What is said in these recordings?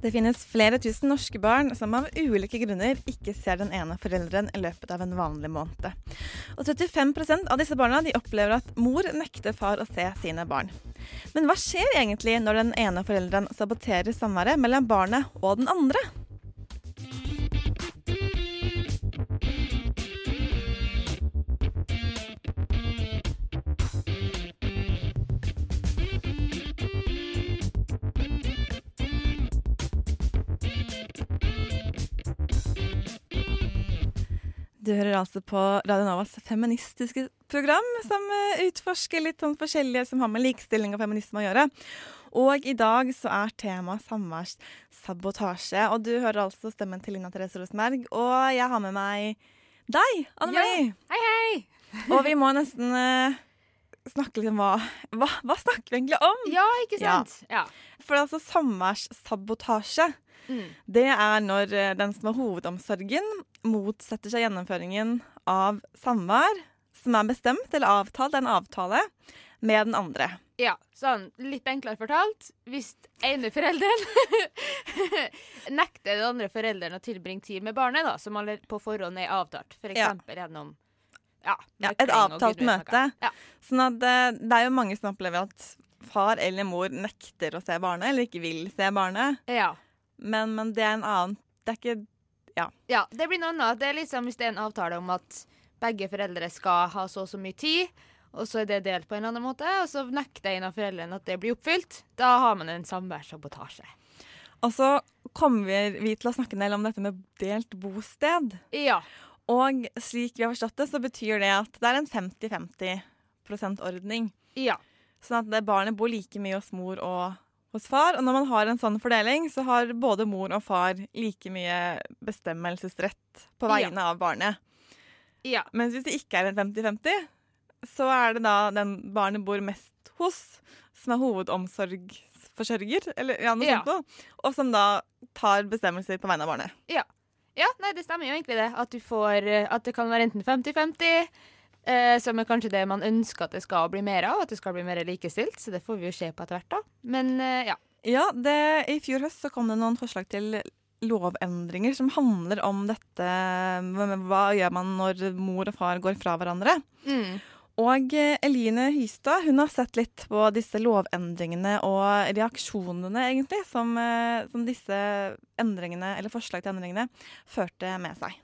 Det finnes flere tusen norske barn som av ulike grunner ikke ser den ene forelderen i løpet av en vanlig måned. Og 35% av disse barna opplever at mor nekter far å se sine barn. Men hva skjer egentlig når den ene forelderen saboterer samværet mellom barnet og den andre? Du hører altså på Radio Novas feministiske program, som eh, utforsker litt sånn forskjellige som har med likestilling og feminisme å gjøre. Og i dag så er temaet samværssabotasje. Og du hører altså stemmen til Lina Therese Rosenberg. Og jeg har med meg deg, Anne Marie. Hei, hei! Og vi må nesten uh, snakke litt om hva, hva Hva snakker vi egentlig om? Ja, ikke sant? Ja. For altså samværssabotasje, Mm. det er når eh, den som har hovedomsorgen, motsetter seg gjennomføringen av samvær som er bestemt eller avtalt, en avtale, med den andre. ja. Sånn litt enklere fortalt. Hvis ene forelderen nekter den andre forelderen å tilbringe tid med barnet, da, som på forhånd er avtalt, f.eks. Ja. gjennom ja, Ja, et avtalt møte. Ja. Sånn at eh, det er jo mange som opplever at far eller mor nekter å se barnet, eller ikke vil se barnet. Ja. Men, men det er en annen Det er ikke ja. ja Det blir noe annet. Det er liksom Hvis det er en avtale om at begge foreldre skal ha så og så mye tid, og så er det delt på en eller annen måte, og så nekter en av foreldrene at det blir oppfylt, da har man en samværssabotasje. Og så kommer vi til å snakke en del om dette med delt bosted. Ja. Og slik vi har forstått det, så betyr det at det er en 50-50 %-ordning. Ja. Sånn at barnet bor like mye hos mor og hos far. Og når man har en sånn fordeling, så har både mor og far like mye bestemmelsesrett på Ja. vegne av barnet. Ja. Mens hvis det ikke er en 50-50, så er det da den barnet bor mest hos, som er hovedomsorgsforsørger, eller ja, noe Ja. sånt og som da tar bestemmelser på vegne av barnet. Ja, nei, det stemmer jo egentlig det. At, du får, eh, at det kan være enten 50-50, eh, som er kanskje det man ønsker at det skal bli mer av, at det skal bli mer likestilt. Så det får vi jo se på etter hvert, da. Men eh, ja. Ja, det, I fjor høst så kom det noen forslag til lovendringer som handler om dette Hva gjør man når mor og far går fra hverandre? Mm. Og eh, Eline Hystad hun har sett litt på disse lovendringene og reaksjonene egentlig som, eh, som disse endringene, eller forslag til endringene førte med seg.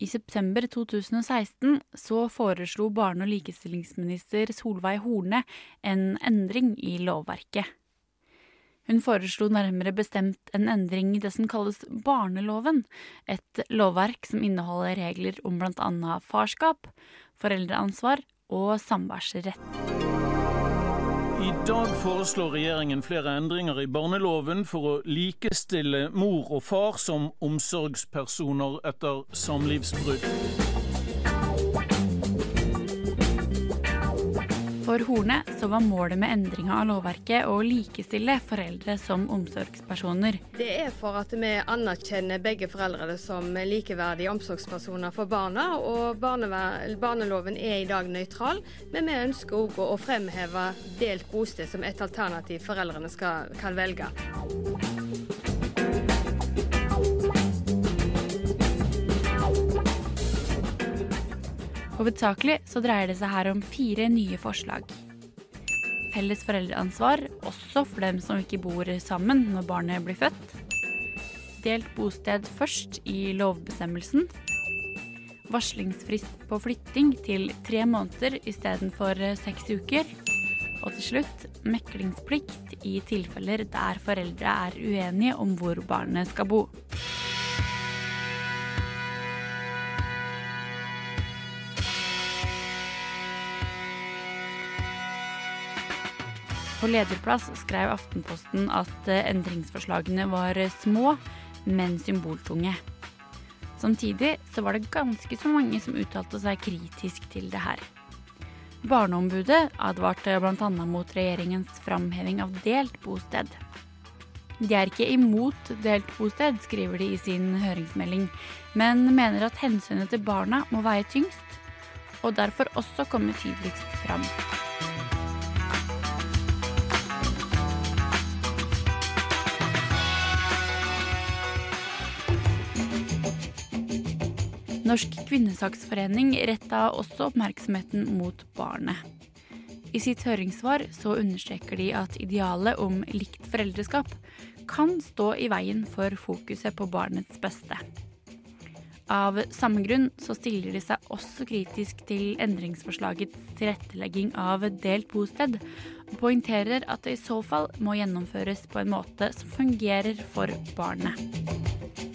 I september 2016 så foreslo barne- og likestillingsminister Solveig Horne en endring i lovverket. Hun foreslo nærmere bestemt en endring i det som kalles barneloven, et lovverk som inneholder regler om bl.a. farskap, foreldreansvar og samværsrett. I dag foreslår regjeringen flere endringer i barneloven for å likestille mor og far som omsorgspersoner etter samlivsbrudd. For Horne så var målet med endringa av lovverket å likestille foreldre som omsorgspersoner. Det er for at vi anerkjenner begge foreldrene som likeverdige omsorgspersoner for barna. og Barneloven er i dag nøytral, men vi ønsker òg å fremheve delt bosted som et alternativ foreldrene skal, kan velge. Hovedsakelig så dreier det seg her om fire nye forslag. Felles foreldreansvar, også for dem som ikke bor sammen når barnet blir født. Delt bosted først i lovbestemmelsen. Varslingsfrist på flytting til tre måneder istedenfor seks uker. Og til slutt meklingsplikt i tilfeller der foreldre er uenige om hvor barnet skal bo. På lederplass skrev Aftenposten at eh, endringsforslagene var små, men symboltunge. Samtidig så var det ganske så mange som uttalte seg kritisk til det her. Barneombudet advarte bl.a. mot regjeringens framheving av delt bosted. De er ikke imot delt bosted, skriver de i sin høringsmelding, men mener at hensynet til barna må veie tyngst, og derfor også komme tydeligst fram. Norsk kvinnesaksforening retta også oppmerksomheten mot barnet. I sitt høringssvar så understreker de at idealet om likt foreldreskap kan stå i veien for fokuset på barnets beste. Av samme grunn så stiller de seg også kritisk til endringsforslagets tilrettelegging av delt bosted, og poengterer at det i så fall må gjennomføres på en måte som fungerer for barnet.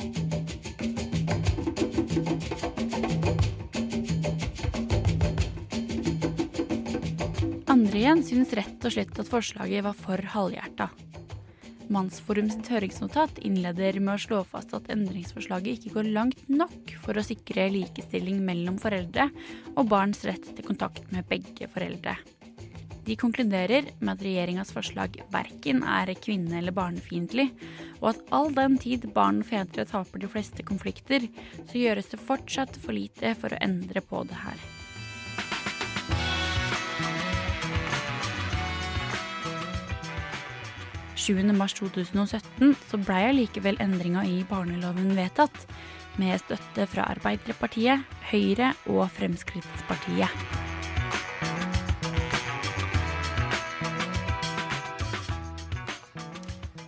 Andre igjen synes rett og slett at forslaget var for halvhjerta. Mannsforum sitt høringsnotat innleder med å slå fast at endringsforslaget ikke går langt nok for å sikre likestilling mellom foreldre og barns rett til kontakt med begge foreldre. De konkluderer med at regjeringas forslag verken er kvinne- eller barnefiendtlig, og at all den tid barn og fedre taper de fleste konflikter, så gjøres det fortsatt for lite for å endre på det her. 7.3.2017 så blei allikevel endringa i barneloven vedtatt, med støtte fra Arbeiderpartiet, Høyre og Fremskrittspartiet.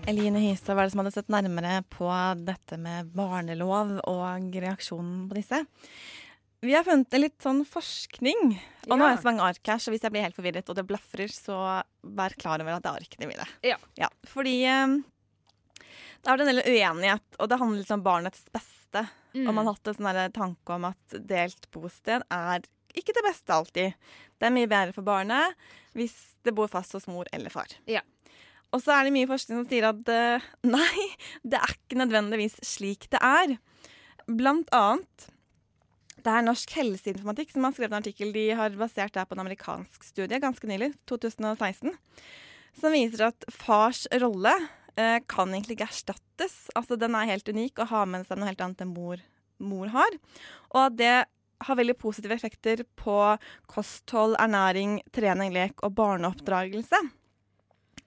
Eline Hystad, hva er det som hadde sett nærmere på dette med barnelov og reaksjonen på disse? Vi har funnet litt sånn forskning. Og nå har jeg så mange ark her, så hvis jeg blir helt forvirret og det blafrer, så vær klar over at det er arkene mine. Ja. ja fordi um, det har vært en del uenighet, og det handler litt om barnets beste. Mm. Og man har hatt en sånn tanke om at delt bosted er ikke det beste alltid. Det er mye bedre for barnet hvis det bor fast hos mor eller far. Ja. Og så er det mye forskning som sier at uh, nei, det er ikke nødvendigvis slik det er. Blant annet det er Norsk helseinformatikk som har skrevet en artikkel. De har basert der på en amerikansk studie ganske nylig, 2016, som viser at fars rolle eh, kan egentlig ikke erstattes. Altså Den er helt unik og har med seg noe helt annet enn mor, mor har. Og at det har veldig positive effekter på kosthold, ernæring, trening, lek og barneoppdragelse.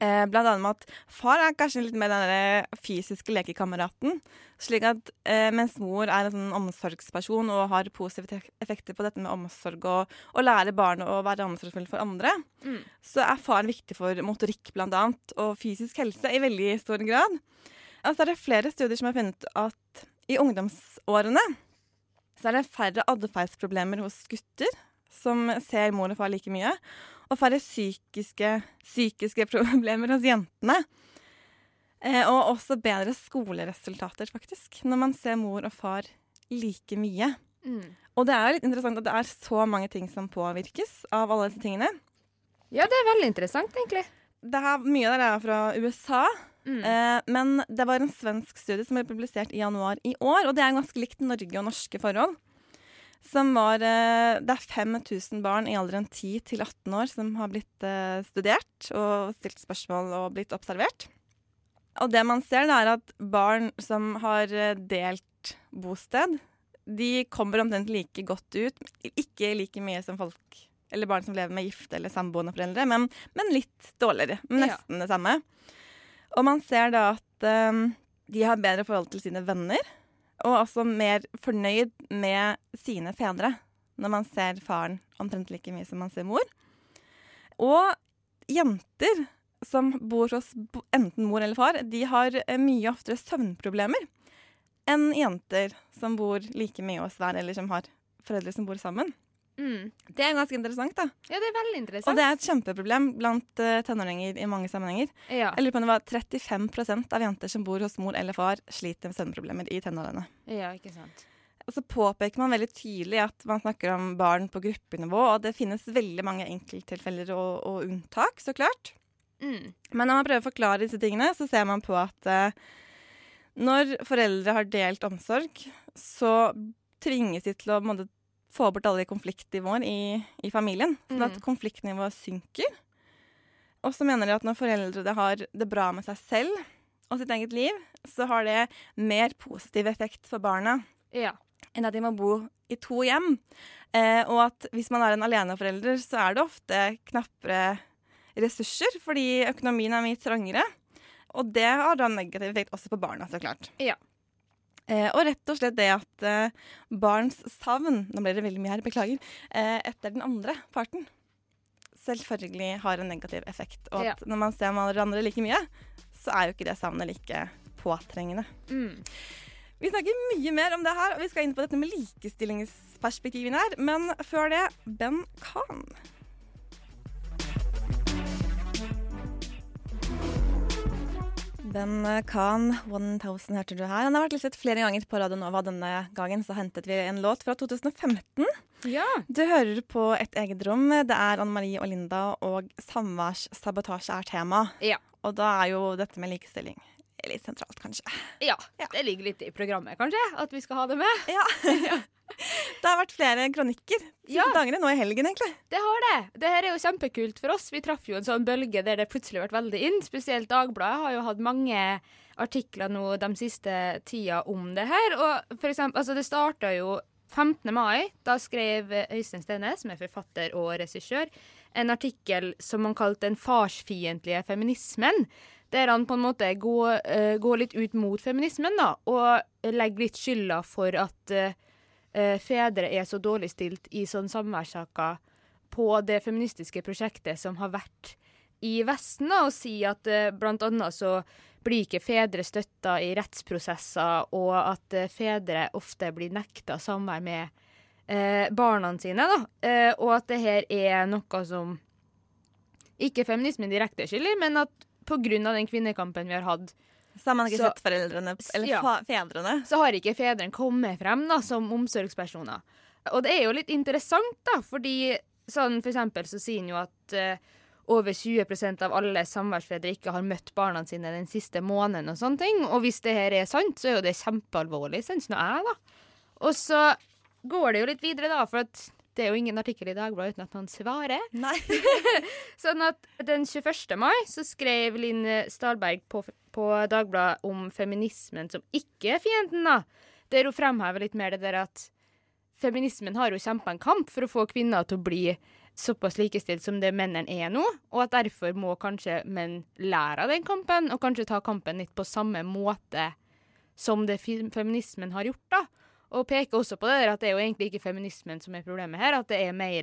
Eh, blant annet med at far er kanskje litt mer den fysiske lekekameraten. Slik at eh, mens mor er en sånn omsorgsperson og har positive effekter på dette med omsorg og å lære barnet å være omsorgsfull for andre, Mm. så er faren viktig for motorikk blant annet, og fysisk helse i veldig stor grad. Og så er det flere studier som har funnet at i ungdomsårene så er det færre atferdsproblemer hos gutter som ser mor og far like mye, og færre psykiske, psykiske problemer hos jentene. Eh, og også bedre skoleresultater, faktisk, når man ser mor og far like mye. Mm. Og det er litt interessant at det er så mange ting som påvirkes av alle disse tingene. Ja, det er veldig interessant, egentlig. Det her, mye av det er fra USA, Mm. eh, men det var en svensk studie som ble publisert i januar i år, og det er ganske likt Norge og norske forhold. Som var eh, Det er 5000 barn i alderen 10 til 18 år som har blitt eh, studert og stilt spørsmål og blitt observert. Og det man ser, er at barn som har eh, delt bosted, de kommer omtrent like godt ut. Ikke like mye som folk eller barn som lever med gifte eller samboende foreldre, men, men litt dårligere. Nesten Ja. det samme. Og man ser da at um, de har bedre forhold til sine venner, og også mer fornøyd med sine fedre når man ser faren omtrent like mye som man ser mor. Og jenter som bor hos enten mor eller far, de har eh, mye oftere søvnproblemer enn jenter som bor like mye hos hver, eller som har foreldre som bor sammen. Mm. Det er ganske interessant, da. Ja, det er veldig interessant. Og det er et kjempeproblem blant uh, tenåringer i mange sammenhenger. Ja. Jeg lurer på om det var 35 av jenter som bor hos mor eller far, sliter med søvnproblemer i tenårene. ja, ikke sant. Og så påpeker man veldig tydelig at man snakker om barn på gruppenivå, og det finnes veldig mange enkelttilfeller og, og unntak, så klart. Mm. Men når man prøver å forklare disse tingene, så ser man på at uh, når foreldre har delt omsorg, så tvinges de til å måtte, få bort alle konfliktnivåer i, i familien. Sånn at Mm. konfliktnivået synker. Og så mener de at når foreldre har det bra med seg selv og sitt eget liv, så har det mer positiv effekt for barna Ja. enn at de må bo i to hjem. Eh, og at hvis man er en aleneforelder, så er det ofte knappere ressurser, fordi økonomien er mye trangere. Og det har da negativ effekt også på barna, så klart. Ja. Eh, og rett og slett det at eh, barns savn Nå ble det veldig mye her, beklager. Eh, etter den andre parten selvfølgelig har en negativ effekt. Og Ja. når man ser hverandre like mye, så er jo ikke det savnet like påtrengende. Mm. Vi snakker mye mer om det her, og vi skal inn på dette med likestillingsperspektivene her. Men før det, Ben Khan. Ben Khan, 1000 hørte du her. Han har vært listet flere ganger på Radio Nova. Denne gangen så hentet vi en låt fra 2015. Ja. Du hører på Et eget rom. Det er Anne Marie og Linda, og samværssabotasje er tema. Ja. Og da er jo dette med likestilling litt sentralt, kanskje. ja. Det ligger litt i programmet, kanskje, at vi skal ha det med. Ja. Det har vært flere kronikker siste Ja. dagene, nå i helgen egentlig. Det har det. Det her er jo kjempekult for oss. Vi traff jo en sånn bølge der det plutselig har vært veldig inn. Spesielt Dagbladet har jo hatt mange artikler nå de siste tida om det her. Og for eksempel, altså det starta jo 15. mai. Da skrev Øystein Stene, som er forfatter og regissør, en artikkel som han kalte 'Den farsfiendtlige feminismen'. Der han på en måte går, uh, går litt ut mot feminismen, da, og legger litt skylda for at eh, eh, fedre er så dårlig stilt i sånne samværssaker på det feministiske prosjektet som har vært i Vesten, da, og sier at uh, blant annet så blir ikke fedre støtta i rettsprosesser, og at uh, fedre ofte blir nekta samvær med uh, barna sine, da. Uh, og at det her er noe som ikke feminismen direkte skylder, men at av den kvinnekampen vi har hatt, Så har man ikke Så- sett foreldrene, eller Ja. fedrene. så har ikke fedrene kommet frem da, som omsorgspersoner. Og det er jo litt interessant, da, fordi sånn for eksempel så sier han jo at uh, over 20% av alle samværsfedre ikke har møtt barna sine den siste måneden og sånne ting. Og hvis det her er sant, så er jo det kjempealvorlig, syns nå jeg, da. Og så går det jo litt videre, da, for at det er jo ingen artikkel i Dagbladet uten at han svarer. Nei. Sånn at den 21. mai så skrev Linn Stalberg på, på Dagbladet om feminismen som ikke er fienden, da. Der hun fremhever litt mer det der at feminismen har jo kjempa en kamp for å få kvinner til å bli såpass likestilt som det mennene er nå, og at derfor må kanskje menn lære av den kampen, og kanskje ta kampen litt på samme måte som det feminismen har gjort, da. Og peker også på det der at det er jo egentlig ikke feminismen som er problemet her, at det er mer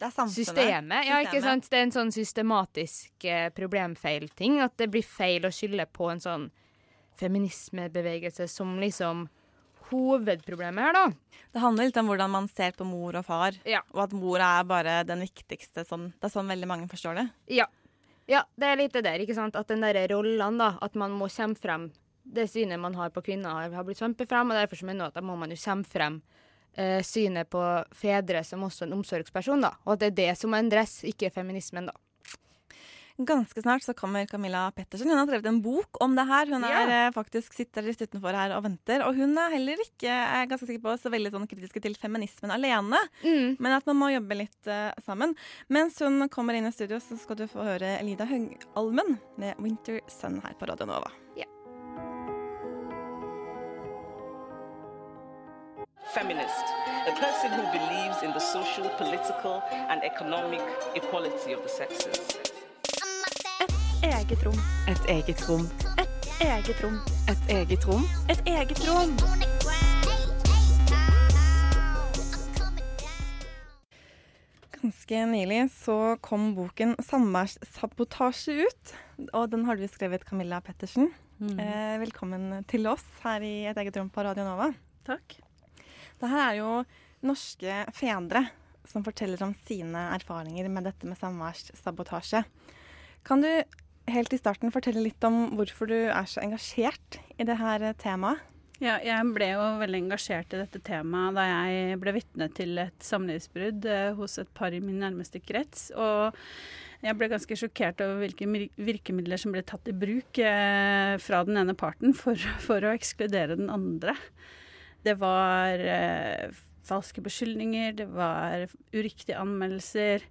Det er samfunnet. systemet. Ja, ikke sant? Det er en sånn systematisk eh, problemfeil-ting. At det blir feil å skylde på en sånn feminismebevegelse som liksom hovedproblemet her, da. Det handler litt om hvordan man ser på mor og far, Ja. og at mor er bare den viktigste. Sånn, det er sånn veldig mange forstår det. Ja. ja, det er litt det der, ikke sant. At den derre rollene, da. At man må komme frem. Det synet man har på kvinner, har, blitt kjempet frem, og derfor mener jeg at da må man jo kjempe frem eh, synet på fedre som også en omsorgsperson, da. Og at det er det som endres, ikke feminismen, da. Ganske snart så kommer Camilla Pettersen. Hun har skrevet en bok om det her. Hun er eh, faktisk sitter litt utenfor her og venter. Og hun er heller ikke er ganske sikker på, så veldig sånn kritiske til feminismen alene. Mm. Men at man må jobbe litt uh, sammen. Mens hun kommer inn i studio, så skal du få høre Elida Høgalmen med 'Winter Sun' her på Radio Nova. Feminist, a person who believes in the social, political, and economic equality of the sexes. Eget rom. Et eget rom. Et Eget rom. Et eget rom. Et eget rom. Ganske nylig så kom boken 'Samværssabotasje' ut. Og den har du skrevet, Camilla Pettersen. Eh, velkommen til oss her i Et eget rom på Radio Nova. Takk. Det her er jo norske fedre som forteller om sine erfaringer med dette med samværssabotasje. Kan du helt i starten fortelle litt om hvorfor du er så engasjert i det her temaet? Ja, jeg ble jo veldig engasjert i dette temaet da jeg ble vitne til et samlivsbrudd eh, hos et par i min nærmeste krets. Og jeg ble ganske sjokkert over hvilke virkemidler som ble tatt i bruk eh, fra den ene parten for, for å ekskludere den andre. Det var eh, falske beskyldninger, det var uriktige anmeldelser.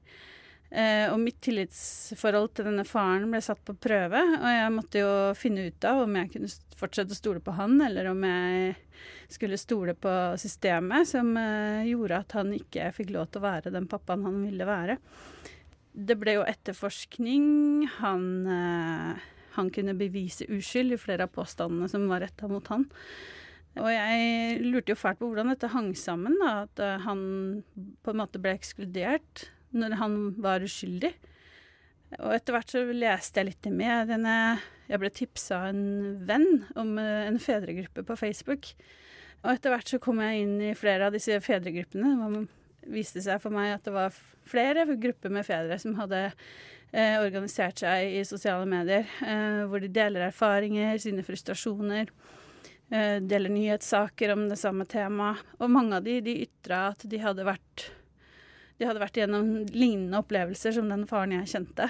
Eh, og mitt tillitsforhold til denne faren ble satt på prøve, og jeg måtte jo finne ut av om jeg kunne fortsette å stole på han, eller om jeg skulle stole på systemet som eh, gjorde at han ikke fikk lov til å være den pappaen han ville være. Det ble jo etterforskning. Han, eh, han kunne bevise uskyld i flere av påstandene som var retta mot han. Og jeg lurte jo fælt på hvordan dette hang sammen, da. At eh, han på en måte ble ekskludert når han var uskyldig. Og etter hvert så leste jeg litt i mediene. Jeg ble tipsa av en venn om eh, en fedregruppe på Facebook. Og etter hvert så kom jeg inn i flere av disse fedregruppene. Det viste seg for meg at det var flere grupper med fedre som hadde eh, organisert seg i sosiale medier, eh, hvor de deler erfaringer, sine frustrasjoner. Eh, deler nyhetssaker om det samme temaet. Og mange av de, de ytra at de hadde vært de hadde vært gjennom lignende opplevelser som den faren jeg kjente.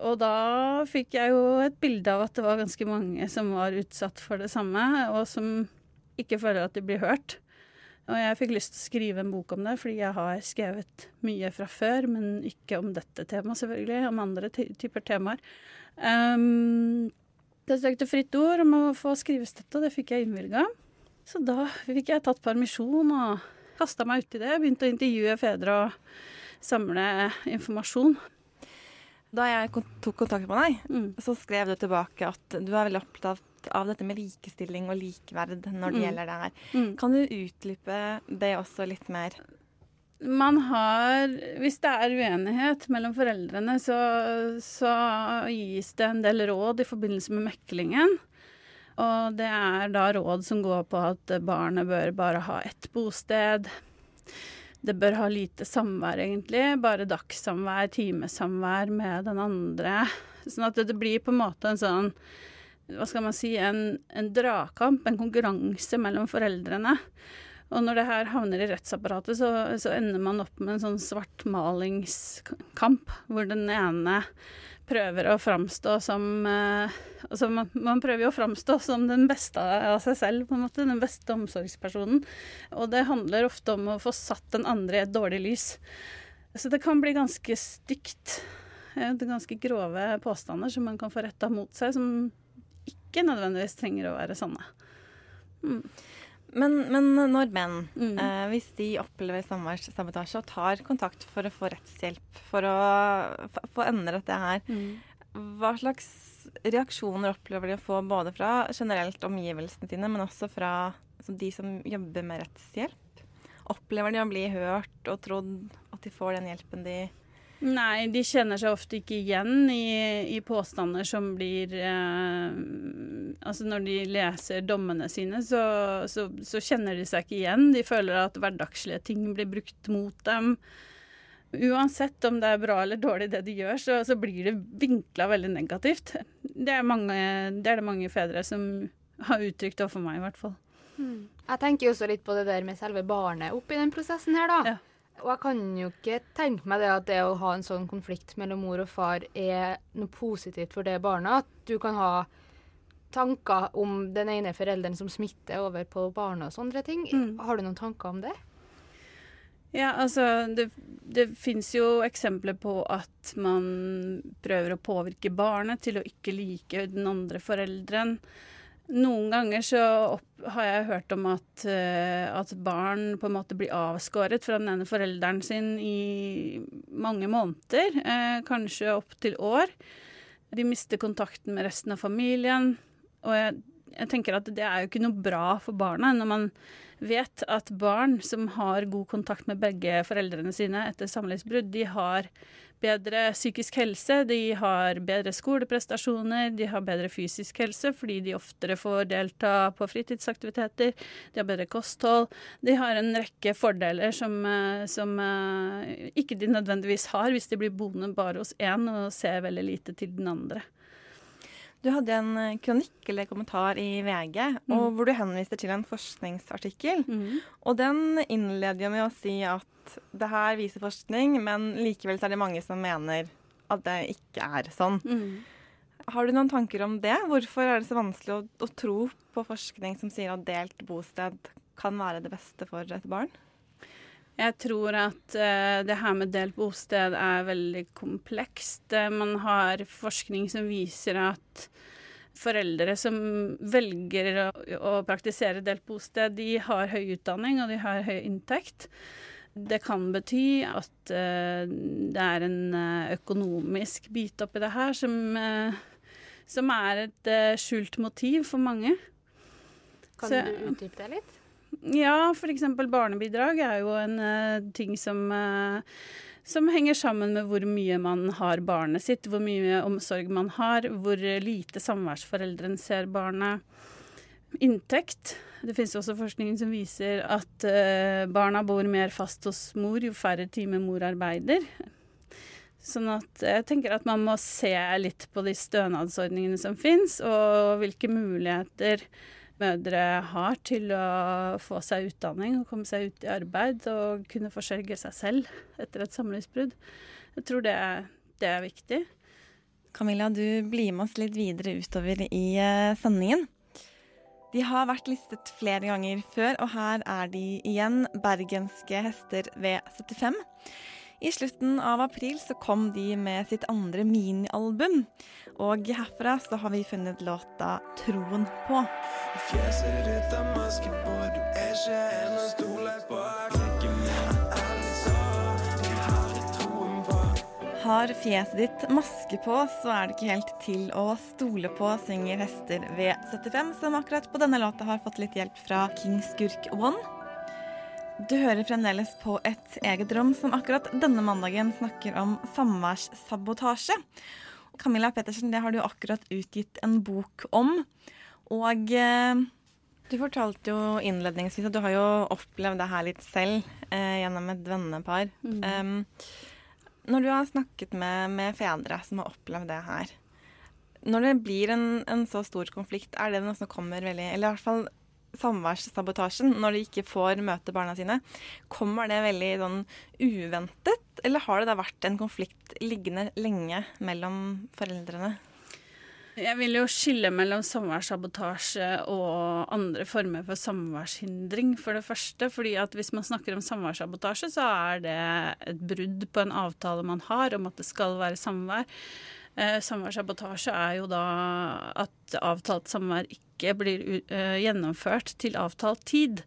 Og da fikk jeg jo et bilde av at det var ganske mange som var utsatt for det samme, og som ikke føler at de blir hørt. Og jeg fikk lyst til å skrive en bok om det, fordi jeg har skrevet mye fra før, men ikke om dette temaet, selvfølgelig, om andre typer temaer. Um, jeg søkte fritt ord om å få skrivestøtte, og det fikk jeg innvilga. Så da fikk jeg tatt permisjon og kasta meg uti det. Begynte å intervjue fedre og samle informasjon. Da jeg tok kontakt med deg, mm. så skrev du tilbake at du er veldig opptatt av dette med likestilling og likeverd når det mm. gjelder det her. Mm. Kan du utdype det også litt mer? Man har Hvis det er uenighet mellom foreldrene, så, så gis det en del råd i forbindelse med meklingen. Og det er da råd som går på at barnet bør bare ha ett bosted. Det bør ha lite samvær, egentlig. Bare dagssamvær, timesamvær med den andre. Sånn at det blir på en måte en sånn Hva skal man si En, en dragkamp, en konkurranse mellom foreldrene. Og når det her havner i rettsapparatet, så, så ender man opp med en sånn svartmalingskamp, hvor den ene prøver å framstå som eh, altså man, man, prøver jo å framstå som den beste av seg selv, på en måte. Den beste omsorgspersonen. Og det handler ofte om å få satt den andre i et dårlig lys. Så det kan bli ganske stygt. Det er ganske grove påstander som man kan få retta mot seg, som ikke nødvendigvis trenger å være sanne. Mm. Men, men, når menn, mm. eh, hvis de opplever samværssabotasje og tar kontakt for å få rettshjelp, for å få endret det her, mm. hva slags reaksjoner opplever de å få både fra generelt omgivelsene sine, men også fra altså, de som jobber med rettshjelp? Opplever de å bli hørt og trodd at de får den hjelpen de Nei, de kjenner seg ofte ikke igjen i, i påstander som blir eh, Altså når de leser dommene sine, så, så, så, kjenner de seg ikke igjen. De føler at hverdagslige ting blir brukt mot dem. Uansett om det er bra eller dårlig det de gjør, så, så blir det vinkla veldig negativt. Det er, mange, det er, det mange fedre som har uttrykt overfor meg, i hvert fall. Mm. Jeg tenker jo også litt på det der med selve barnet oppi den prosessen her, da. Ja. Og jeg kan jo ikke tenke meg det at det å ha en sånn konflikt mellom mor og far er noe positivt for det barnet. At du kan ha tanker om den ene forelderen som smitter over på barnet og sånne ting. Mm. Har du noen tanker om det? Ja, altså Det, det fins jo eksempler på at man prøver å påvirke barnet til å ikke like den andre forelderen. Noen ganger så opp, har jeg hørt om at, uh, at, barn på en måte blir avskåret fra den ene forelderen sin i mange måneder, uh, kanskje opptil år. De mister kontakten med resten av familien. Og jeg, jeg tenker at det er jo ikke noe bra for barna når man vet at barn som har god kontakt med begge foreldrene sine etter samlivsbrudd, de har bedre psykisk helse, de har bedre skoleprestasjoner, de har bedre fysisk helse fordi de oftere får delta på fritidsaktiviteter, de har bedre kosthold. De har en rekke fordeler som, eh, som eh, ikke de nødvendigvis har hvis de blir boende bare hos én og ser veldig lite til den andre. Du hadde en eh, kronikk eller kommentar i VG mm. hvor du henviste til en forskningsartikkel. Mm. Og den innleder med å si at det her viser forskning, men likevel er det mange som mener at det ikke er sånn. Mm. Har du noen tanker om det? Hvorfor er det så vanskelig å, å tro på forskning som sier at delt bosted kan være det beste for et barn? Jeg tror at uh, det her med delt bosted er veldig komplekst. Uh, man har forskning som viser at foreldre som velger å, å, praktisere delt bosted, de har høy utdanning og de har høy inntekt. Det kan bety at uh, det er en økonomisk bit oppi det her som, som er et skjult motiv for mange. Kan Så, du utdype det litt? Ja, f.eks. barnebidrag er jo en uh, ting som, uh, som henger sammen med hvor mye man har barnet sitt, hvor mye omsorg man har, hvor lite samværsforeldren ser barnet. Inntekt. Det finnes også forskning som viser at uh, barna bor mer fast hos mor jo færre timer mor arbeider. Sånn at jeg tenker at man må se litt på de stønadsordningene som finnes, og hvilke muligheter mødre har til å få seg utdanning og komme seg ut i arbeid og kunne forsørge seg selv etter et samlivsbrudd. Jeg tror det det er viktig. Camilla, du blir med oss litt videre utover i eh, sendingen. De har vært listet flere ganger før, og her er de igjen, bergenske hester V75. I slutten av april så kom de med sitt andre minialbum, og herfra så har vi funnet låta 'Troen på'. Fjeset ditt er maske på, du er ikke en å stole på. Har fjeset ditt maske på, så er det ikke helt til å stole på, synger Hester V75, som akkurat på denne låta har fått litt hjelp fra King Skurk One. Du hører fremdeles på et eget rom som akkurat denne mandagen snakker om samværssabotasje. Camilla Pettersen, det har du akkurat utgitt en bok om. Og eh, du fortalte jo innledningsvis at du har jo opplevd det her litt selv eh, gjennom et vennepar. Mm. Um, når du har snakket med, med, fedre som har opplevd det her, når det blir en, en, så stor konflikt, er det noe som kommer veldig Eller i hvert fall samværssabotasjen, når de ikke får møte barna sine, kommer det veldig sånn uventet? Eller har det da vært en konflikt liggende lenge mellom foreldrene? Jeg vil jo skille mellom samværssabotasje og andre former for samværshindring, for det første. fordi at hvis man snakker om samværssabotasje, så er det et brudd på en avtale man har om at det skal være samvær. Eh, samværssabotasje er jo da at avtalt samvær ikke blir uh, gjennomført til avtalt tid.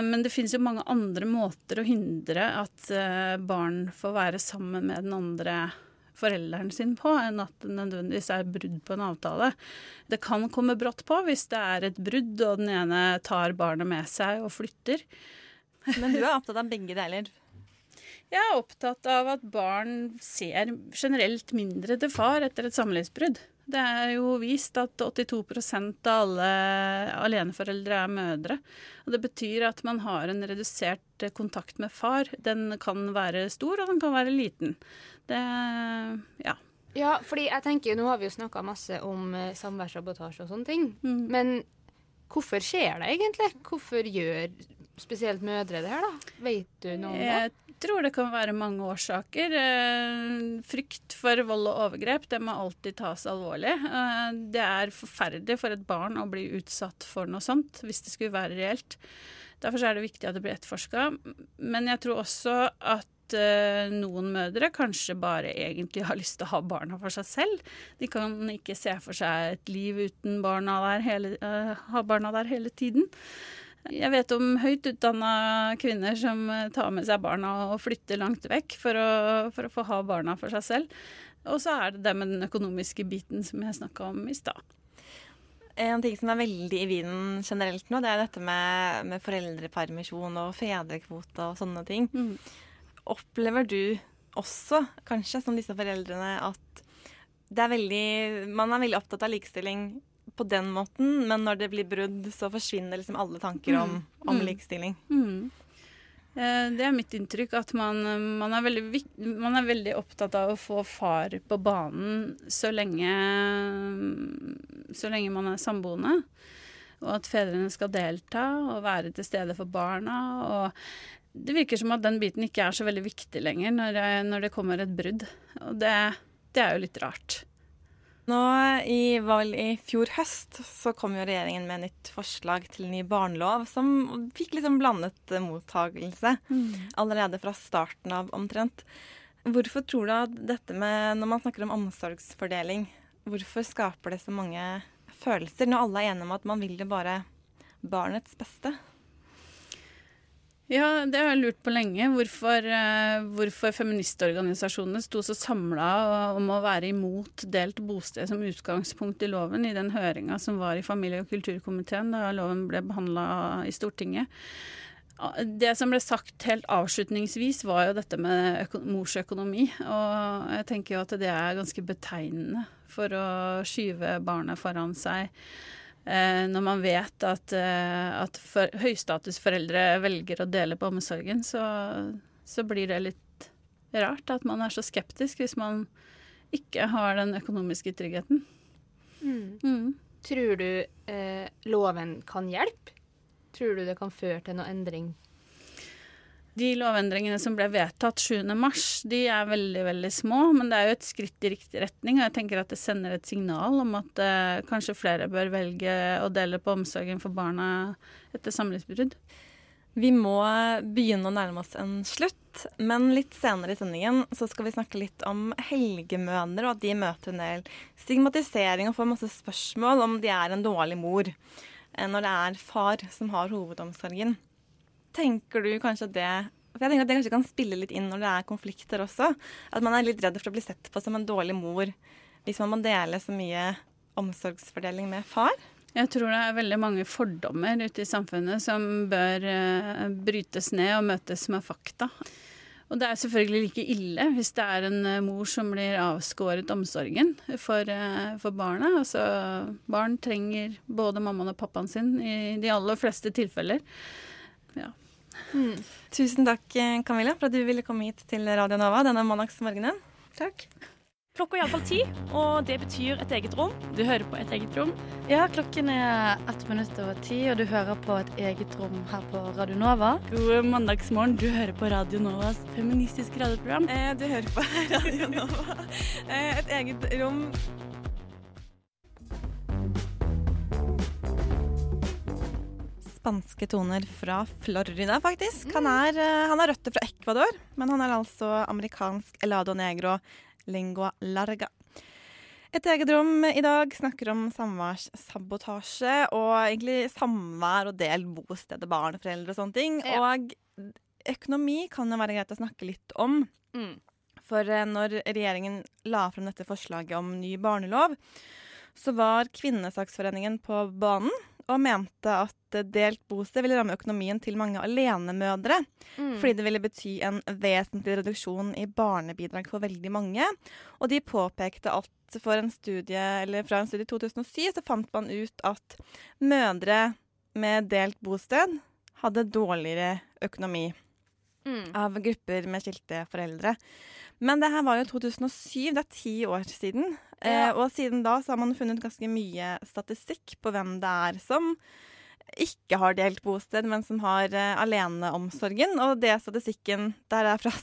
Men det finnes jo mange andre måter å hindre at uh, barn får være sammen med den andre forelderen sin på, enn at det nødvendigvis er brudd på en avtale. Det kan komme brått på hvis det er et brudd og den ene tar barnet med seg og flytter. Men du er opptatt av begge deler? Jeg er opptatt av at barn ser generelt mindre til far etter et samlivsbrudd. Det er jo vist at 82% av alle aleneforeldre er mødre. Og Det betyr at man har en redusert kontakt med far. Den kan være stor, og den kan være liten. Det ja. Ja, fordi jeg tenker, Nå har vi jo snakka masse om eh, samværssabotasje og sånne ting. Mm. Men hvorfor skjer det egentlig? Hvorfor gjør spesielt mødre det her, da? Vet du noe om det? Jeg tror det kan være mange årsaker. Eh, frykt for vold og overgrep, det må alltid tas alvorlig. Eh, det er forferdelig for et barn å bli utsatt for noe sånt, hvis det skulle være reelt. Derfor er det viktig at det blir etterforska. Men jeg tror også at uh, noen mødre kanskje bare egentlig har lyst til å ha barna for seg selv. De kan ikke se for seg et liv uten barna der hele, ha barna der hele tiden. Jeg vet om høyt utdanna kvinner som eh, tar med seg barna og flytter langt vekk for å, for å få ha barna for seg selv. Og så er det det med den økonomiske biten som jeg snakka om i stad. En ting som er veldig i vinden generelt nå, det er dette med, med foreldrepermisjon og fedrekvote og sånne ting. Mm. Opplever du også, kanskje, som disse foreldrene, at det er veldig, man er veldig opptatt av likestilling på den måten, men når det blir brudd, så forsvinner liksom alle tanker om, mm. om mm. likestilling? Mm. Eh, det er mitt inntrykk at man, man, er veldig, man, er veldig, opptatt av å få far på banen så lenge, så lenge man er samboende. Og at fedrene skal delta og være til stede for barna. Og det virker som at den biten ikke er så veldig viktig lenger når, når det kommer et brudd. Og det, det er jo litt rart. Nå i, valg I fjor høst så kom jo regjeringen med nytt forslag til ny barnelov, som fikk liksom blandet mottagelse allerede fra starten av omtrent. Hvorfor tror du at dette med, når man snakker om omsorgsfordeling, hvorfor skaper det så mange følelser når alle er enige om at man vil det bare barnets beste? Ja, det har jeg lurt på lenge. Hvorfor, eh, hvorfor feministorganisasjonene sto så samla om å være imot delt bosted som utgangspunkt i loven i den høringa som var i familie- og kulturkomiteen da loven ble behandla i Stortinget. Det som ble sagt helt avslutningsvis, var jo dette med mors økonomi. Og jeg tenker jo at det er ganske betegnende for å skyve barnet foran seg. Eh, når man vet at, eh, at for, høystatusforeldre velger å dele på omsorgen, så, så, blir det litt rart at man er så skeptisk hvis man ikke har den økonomiske tryggheten. Mm. Mm. Tror du eh, loven kan hjelpe? Tror du det kan føre til noe endring? De lovendringene som ble vedtatt 7.3, de er veldig veldig små, men det er jo et skritt i riktig retning. Og jeg tenker at det sender et signal om at eh, kanskje flere bør velge å dele på omsorgen for barna etter samlivsbrudd. Vi må begynne å nærme oss en slutt, men litt senere i sendingen så skal vi snakke litt om helgemødre, og at de møter en del stigmatisering og får masse spørsmål om de er en dårlig mor eh, når det er far som har hovedomsorgen. Tenker du kanskje at det for jeg tenker at Det kanskje kan spille litt inn når det er konflikter også. At man er litt redd for å bli sett på som en dårlig mor hvis man må dele så mye omsorgsfordeling med far. Jeg tror det er veldig mange fordommer ute i samfunnet som bør uh, brytes ned og møtes med fakta. Og det er selvfølgelig like ille hvis det er en uh, mor som blir avskåret omsorgen for, uh, for barna. Altså, barn trenger både mammaen og pappaen sin i de aller fleste tilfeller. Ja. Mm. Tusen takk, Camilla, for at du ville komme hit til Radio Nova denne mandagsmorgenen. Takk. Klokka er iallfall ti, og det betyr et eget rom. Du hører på Et eget rom? Ja, klokken er ett minutt over ti, og du hører på Et eget rom her på Radio Nova. God mandagsmorgen. Du hører på Radio Novas feministiske radioprogram. Eh, du hører på Radio Nova. Eh, et eget rom spanske toner fra Florida, faktisk. Han, er, uh, han har røtter fra Ecuador, men han er altså amerikansk elado negro lingua larga. Et eget rom i dag snakker om samværssabotasje og egentlig samvær og del bosted, barn, foreldre og sånne ting. Ja. Og økonomi kan jo være greit å snakke litt om. Mm. For uh, når regjeringen la frem dette forslaget om ny barnelov, så var Kvinnesaksforeningen på banen og mente at delt bosted ville ramme økonomien til mange alenemødre. Mm. Fordi det ville bety en vesentlig reduksjon i barnebidrag for veldig mange. Og de påpekte at en studie, fra en studie i 2007 så fant man ut at mødre med delt bosted hadde dårligere økonomi mm. av grupper med skilte foreldre. Men det her var jo 2007, det er ti år siden. Ja. Eh, og siden da så har man funnet ganske mye statistikk på hvem det er som ikke har delt bosted, men som har eh, aleneomsorgen. Og det statistikken der er fra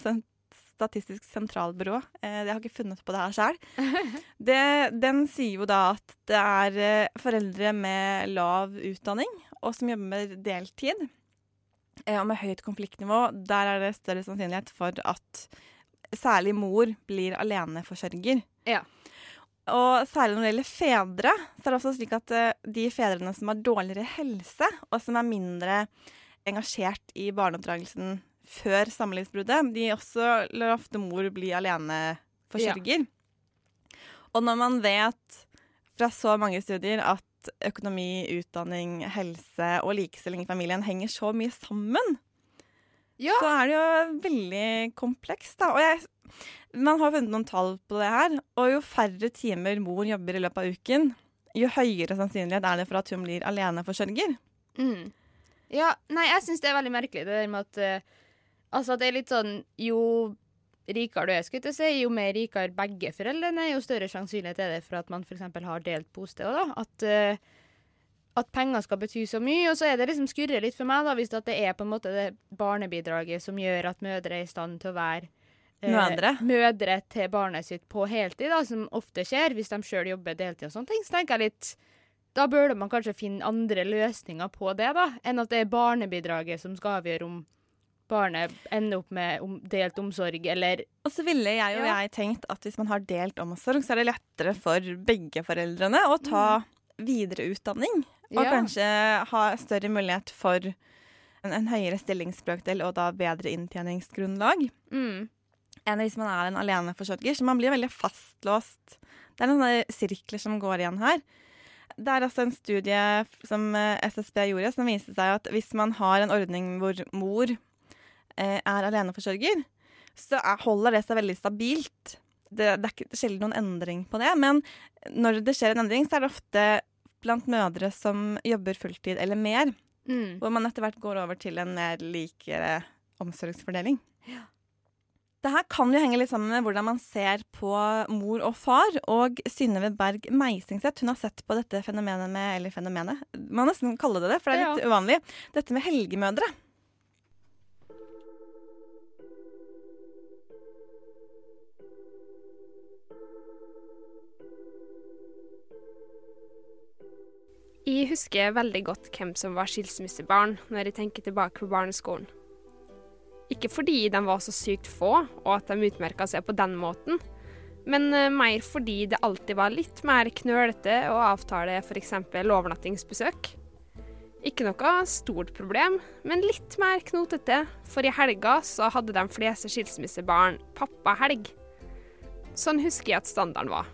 Statistisk sentralbyrå. Eh, jeg har ikke funnet på det her sjøl. Den sier jo da at det er eh, foreldre med lav utdanning og som jobber deltid, eh, og med høyt konfliktnivå. Der er det større sannsynlighet for at særlig mor blir aleneforsørger. Ja. Og særlig når det gjelder fedre, så er det også slik at uh, de fedrene som har dårligere helse, og som er mindre engasjert i barneoppdragelsen før samlivsbruddet, de også lar ofte mor bli aleneforsørger. Ja. Og når man vet fra så mange studier at økonomi, utdanning, helse og likestilling i familien henger så mye sammen, ja. så er det jo veldig komplekst, da. Og jeg, man har funnet noen tall på det her. Og jo færre timer mor jobber i løpet av uken, jo høyere sannsynlighet er det for at hun blir aleneforsørger. Mm. Ja, nei, jeg syns det er veldig merkelig det der med at uh, Altså, det er litt sånn Jo rikere du er, skal jeg si, jo mer rikere begge foreldrene, jo større sannsynlighet er det for at man f.eks. har delt bosted. Da. At uh, at penger skal bety så mye. Og så er det liksom skurrer litt for meg, da, hvis det er på en måte det barnebidraget som gjør at mødre er i stand til å være eh, Mødre. mødre til barnet sitt på heltid, da, som ofte skjer hvis de sjøl jobber deltid og sånne ting, så tenker jeg litt da burde man kanskje finne andre løsninger på det, da, enn at det er barnebidraget som skal avgjøre om barnet ender opp med om, delt omsorg, eller Og så ville jeg og jeg tenkt at hvis man har delt omsorg, så er det lettere for begge foreldrene å ta videre utdanning. Og Ja. kanskje ha større mulighet for en, en høyere stillingsbrøkdel og da bedre inntjeningsgrunnlag. mm. Enn hvis man er en aleneforsørger. Så man blir veldig fastlåst. Det er noen sirkler som går igjen her. Det er altså en studie som eh, SSB gjorde, som viste seg at hvis man har en ordning hvor mor eh, er aleneforsørger, så er, holder det seg veldig stabilt. Det, det er sjelden noen endring på det, men når det skjer en endring, så er det ofte blant mødre som jobber fulltid eller mer, Mm. hvor man etter hvert går over til en mer likere omsorgsfordeling. Det her kan jo henge litt sammen med hvordan man ser på mor og far. Og Synnøve Berg Meisingseth hun har sett på dette fenomenet med Eller fenomenet, man nesten kalle det det, for det er litt Ja. uvanlig. Dette med helgemødre. Jeg husker veldig godt hvem som var skilsmissebarn når jeg tenker tilbake på barneskolen. Ikke fordi de var så sykt få, og at de utmerka seg på den måten, men eh, mer fordi det alltid var litt mer knølete å avtale f.eks. overnattingsbesøk. Ikke noe stort problem, men litt mer knotete, for i helga så hadde de fleste skilsmissebarn pappahelg. Sånn husker jeg at standarden var.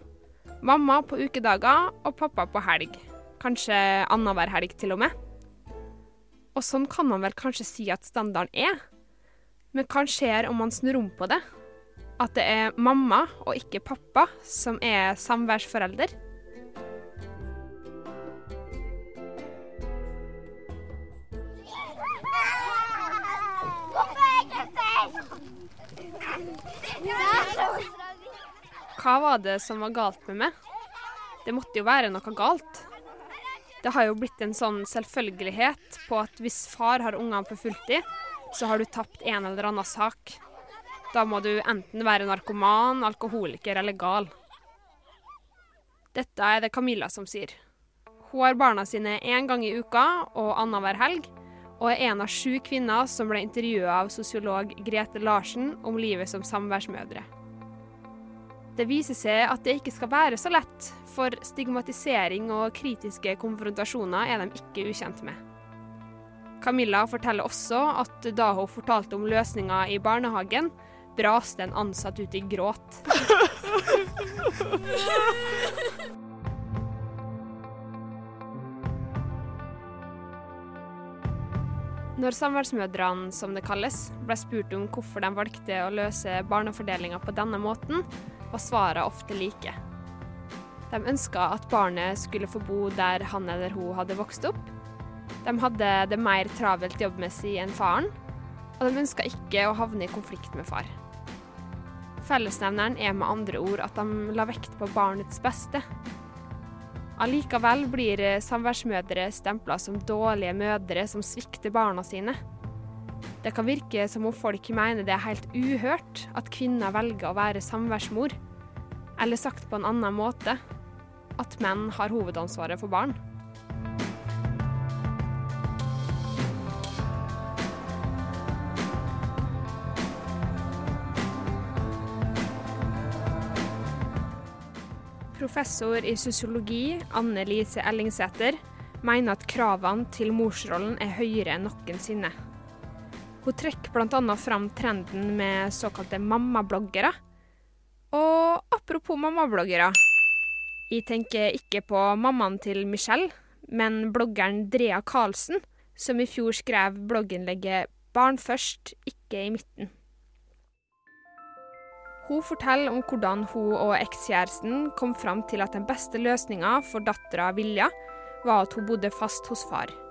Mamma på ukedager og pappa på helg. Kanskje annenhver helg til og med. Og sånn kan man vel kanskje si at standarden er. Men hva skjer om man snur om på det? At det er mamma og ikke pappa som er samværsforelder? Hva var det som var galt med meg? Det måtte jo være noe galt. Det har jo blitt en sånn selvfølgelighet på at hvis far har ungene på fulltid, så har du tapt en eller annen sak. Da må du enten være narkoman, alkoholiker eller gal. Dette er det Camilla som sier. Hun har barna sine én gang i uka og annenhver helg, og er en av sju kvinner som ble intervjua av sosiolog Grete Larsen om livet som samværsmødre. Det viser seg at det ikke skal være så lett, for stigmatisering og kritiske konfrontasjoner er de ikke ukjent med. Camilla forteller også at da hun fortalte om løsninga i barnehagen, braste en ansatt ut i gråt. Når samværsmødrene, som det kalles, ble spurt om hvorfor de valgte å løse barnefordelinga på denne måten, var svarene ofte like. De ønska at barnet skulle få bo der han eller hun hadde vokst opp. De hadde det mer travelt jobbmessig enn faren, og de ønska ikke å havne i konflikt med far. Fellesnevneren er med andre ord at de la vekt på barnets beste. Allikevel blir samværsmødre stempla som dårlige mødre som svikter barna sine. Det kan virke som om folk mener det er helt uhørt at kvinner velger å være samværsmor. Eller sagt på en annen måte at menn har hovedansvaret for barn. Professor i sosiologi Anne Lise Ellingsæter mener at kravene til morsrollen er høyere enn noensinne. Hun trekker bl.a. fram trenden med såkalte mammabloggere. Og apropos mammabloggere. Jeg tenker ikke på mammaen til Michelle, men bloggeren Drea Karlsen, som i fjor skrev blogginnlegget 'Barn først, ikke i midten'. Hun forteller om hvordan hun og ekskjæresten kom fram til at den beste løsninga for dattera Vilja var at hun bodde fast hos far.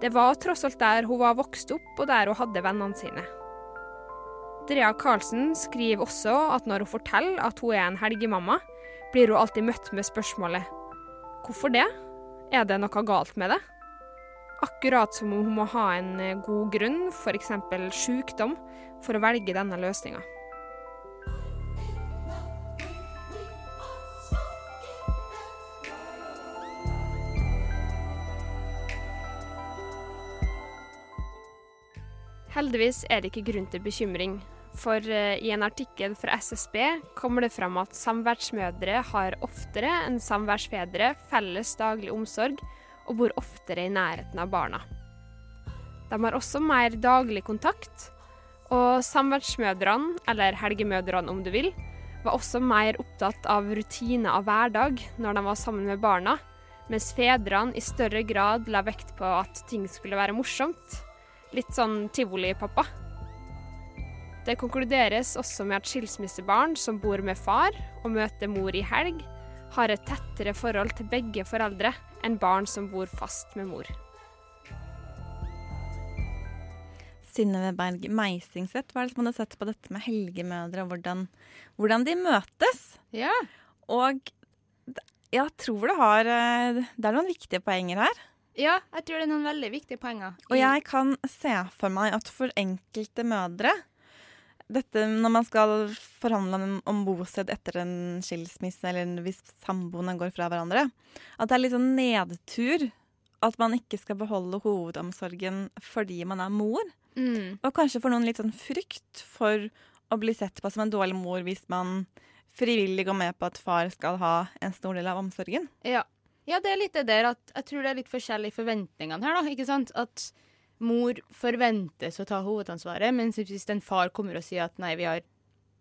Det var tross alt der hun var vokst opp, og der hun hadde vennene sine. Drea Karlsen skriver også at når hun forteller at hun er en helgemamma, blir hun alltid møtt med spørsmålet Hvorfor det? Er det noe galt med det? Akkurat som om hun må ha en god grunn, f.eks. sykdom, for å velge denne løsninga. Heldigvis er det ikke grunn til bekymring, for eh, i en artikkel fra SSB kommer det fram at samværsmødre har oftere enn samværsfedre felles daglig omsorg og bor oftere i nærheten av barna. De har også mer daglig kontakt, og samværsmødrene, eller helgemødrene om du vil, var også mer opptatt av rutiner av hverdag når de var sammen med barna, mens fedrene i større grad la vekt på at ting skulle være morsomt. Litt sånn tivoli-pappa. Det konkluderes også med at skilsmissebarn som bor med far og møter mor i helg, har et tettere forhold til begge foreldre enn barn som bor fast med mor. Synnøve Berg Meisingseth, hva er det som hadde sett på dette med helgemødre, og hvordan, hvordan de møtes? Ja. Og jeg tror det har eh, Det er noen viktige poenger her. Ja, jeg tror det er noen veldig viktige poenger. Og jeg kan se for meg at for enkelte mødre dette når man skal forhandle om, bosted etter en skilsmisse, eller hvis samboende går fra hverandre, at det er litt sånn nedtur at man ikke skal beholde hovedomsorgen fordi man er mor. Mm. Og kanskje for noen litt sånn frykt for å bli sett på som en dårlig mor hvis man frivillig går med på at far skal ha en stor del av omsorgen. Ja. Ja, det er litt det der at jeg tror det er litt forskjellige forventningene her, da. Ikke sant? At mor forventes å ta hovedansvaret, mens hvis en far kommer og sier at nei, vi har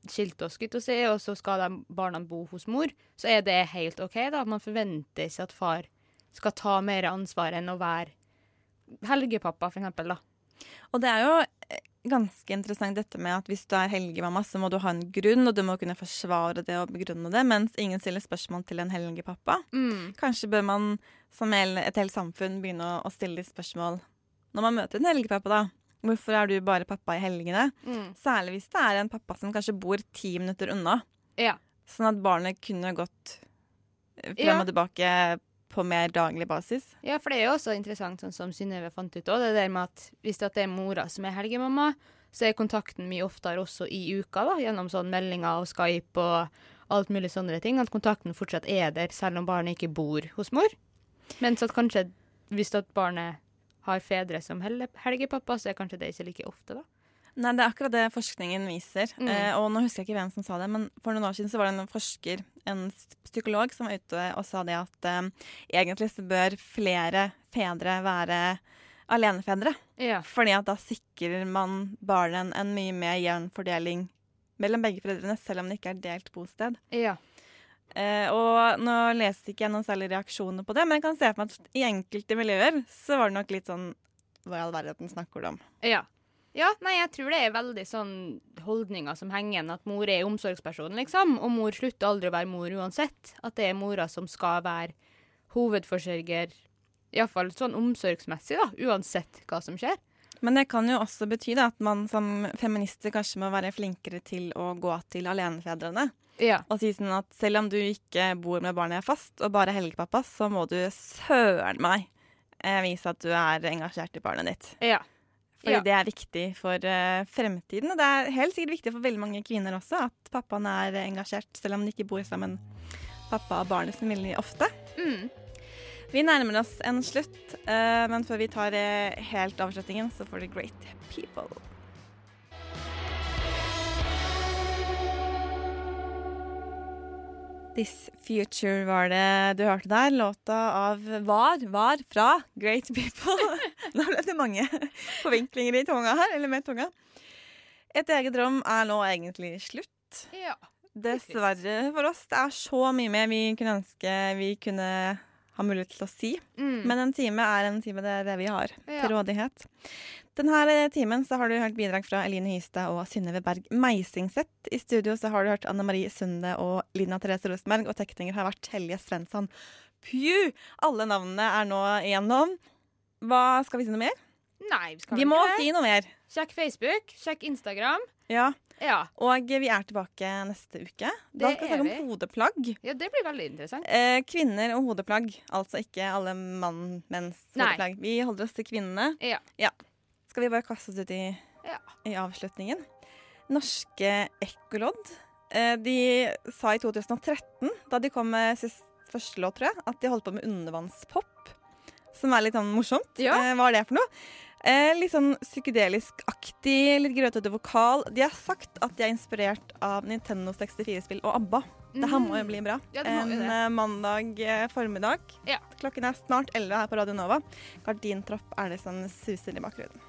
skilt oss, gutt og si, og så skal de barna bo hos mor, så er det helt OK, da. Man forventer ikke at far skal ta mer ansvar enn å være helgepappa, for eksempel, da. Og det er jo ganske interessant dette med at hvis du er helgemamma, så må du ha en grunn, og du må kunne forsvare det og begrunne det, mens ingen stiller spørsmål til en helgepappa. Mm. Kanskje bør man som et helt samfunn begynne å, stille spørsmål når man møter en helgepappa, da. Hvorfor er du bare pappa i helgene? Mm. Særlig hvis det er en pappa som kanskje bor ti minutter unna. Ja. Sånn at barnet kunne gått frem Ja. og tilbake på mer daglig basis. Ja, for det er jo også interessant, sånn som Synnøve fant ut òg, det der med at hvis det er mora som er helgemamma, så er kontakten mye oftere også i uka, da, gjennom sånn meldinger og Skype og alt mulig sånne ting. At kontakten fortsatt er der, selv om barnet ikke bor hos mor. Mens at kanskje hvis at barnet har fedre som helgepappa, så er kanskje det ikke like ofte, da. Nei, Det er akkurat det forskningen viser. Mm. Eh, og nå husker jeg ikke hvem som sa det, men for noen år siden så var det en forsker, en psykolog, som var ute og sa det at eh, egentlig så bør flere fedre være alenefedre. Ja. Fordi at da sikrer man barnet en, en mye mer jevn fordeling mellom begge foreldrene, selv om det ikke er delt bosted. Ja. Eh, og nå leste ikke jeg noen særlige reaksjoner på det, men jeg kan se for meg at i enkelte miljøer så var det nok litt sånn Hva i all verden snakker du om? Ja. Ja, nei, jeg tror det er veldig sånn holdninger som henger igjen, at mor er omsorgspersonen, liksom. Og mor slutter aldri å være mor uansett. At det er mora som skal være hovedforsørger, iallfall sånn omsorgsmessig, da, uansett hva som skjer. Men det kan jo også bety da, at man som feminister kanskje må være flinkere til å gå til alenefedrene. Ja. Og si sånn at selv om du ikke bor med barnet fast, og bare helgepappa, så må du søren meg eh, vise at du er engasjert i barnet ditt. Ja. Fordi Ja. det er viktig for uh, fremtiden. Og det er helt sikkert viktig for veldig mange kvinner også at pappaen er engasjert, selv om de ikke bor sammen pappa og barnet sin veldig ofte. Mm. Vi nærmer oss en slutt, uh, men før vi tar uh, helt avslutningen, så får det Great People. This Future var det du hørte der. Låta av Var, var fra Great People. Nå ble det mange forvinklinger i tunga her, eller med tunga. Et eget rom er nå egentlig slutt. Ja. Dessverre for oss. Det er så mye mer vi kunne ønske vi kunne ha mulighet til å si. Mm. Men en time er en time, det er det vi har Ja. til rådighet. Denne timen så har du hørt bidrag fra Eline Hystad og Synnøve Berg Meisingseth. I studio så har du hørt Anne Marie Sunde og Lina Therese Rosenberg, og tekninger har vært Helje Svensson. Pju! Alle navnene er nå igjennom. Hva Skal vi si noe mer? Nei, vi skal Vi må ikke det. si noe mer. Sjekk Facebook, sjekk Instagram. Ja. Ja. Og vi er tilbake neste uke. Da Det skal vi snakke vi. om hodeplagg. ja, det blir veldig interessant. Eh, kvinner og hodeplagg. Altså ikke alle mann, menns hodeplagg. Vi holder oss til kvinnene. Ja. Skal vi bare kaste oss ut i, Ja. i avslutningen? Norske Ekkolodd. Eh, de sa i 2013, da de kom med sist første låt, tror jeg, at de holdt på med undervannspop. Som er litt sånn morsomt. Ja. Eh, hva er det for noe? Eh, litt sånn psykedelisk-aktig, litt grøtete vokal. De har sagt at de er inspirert av Nintendo 64-spill og ABBA. Det her må jo bli bra. Ja, en eh, mandag formiddag. formiddag. Klokken er snart 11 her på Radio Nova. Gardintropp er det som suser i bakgrunnen.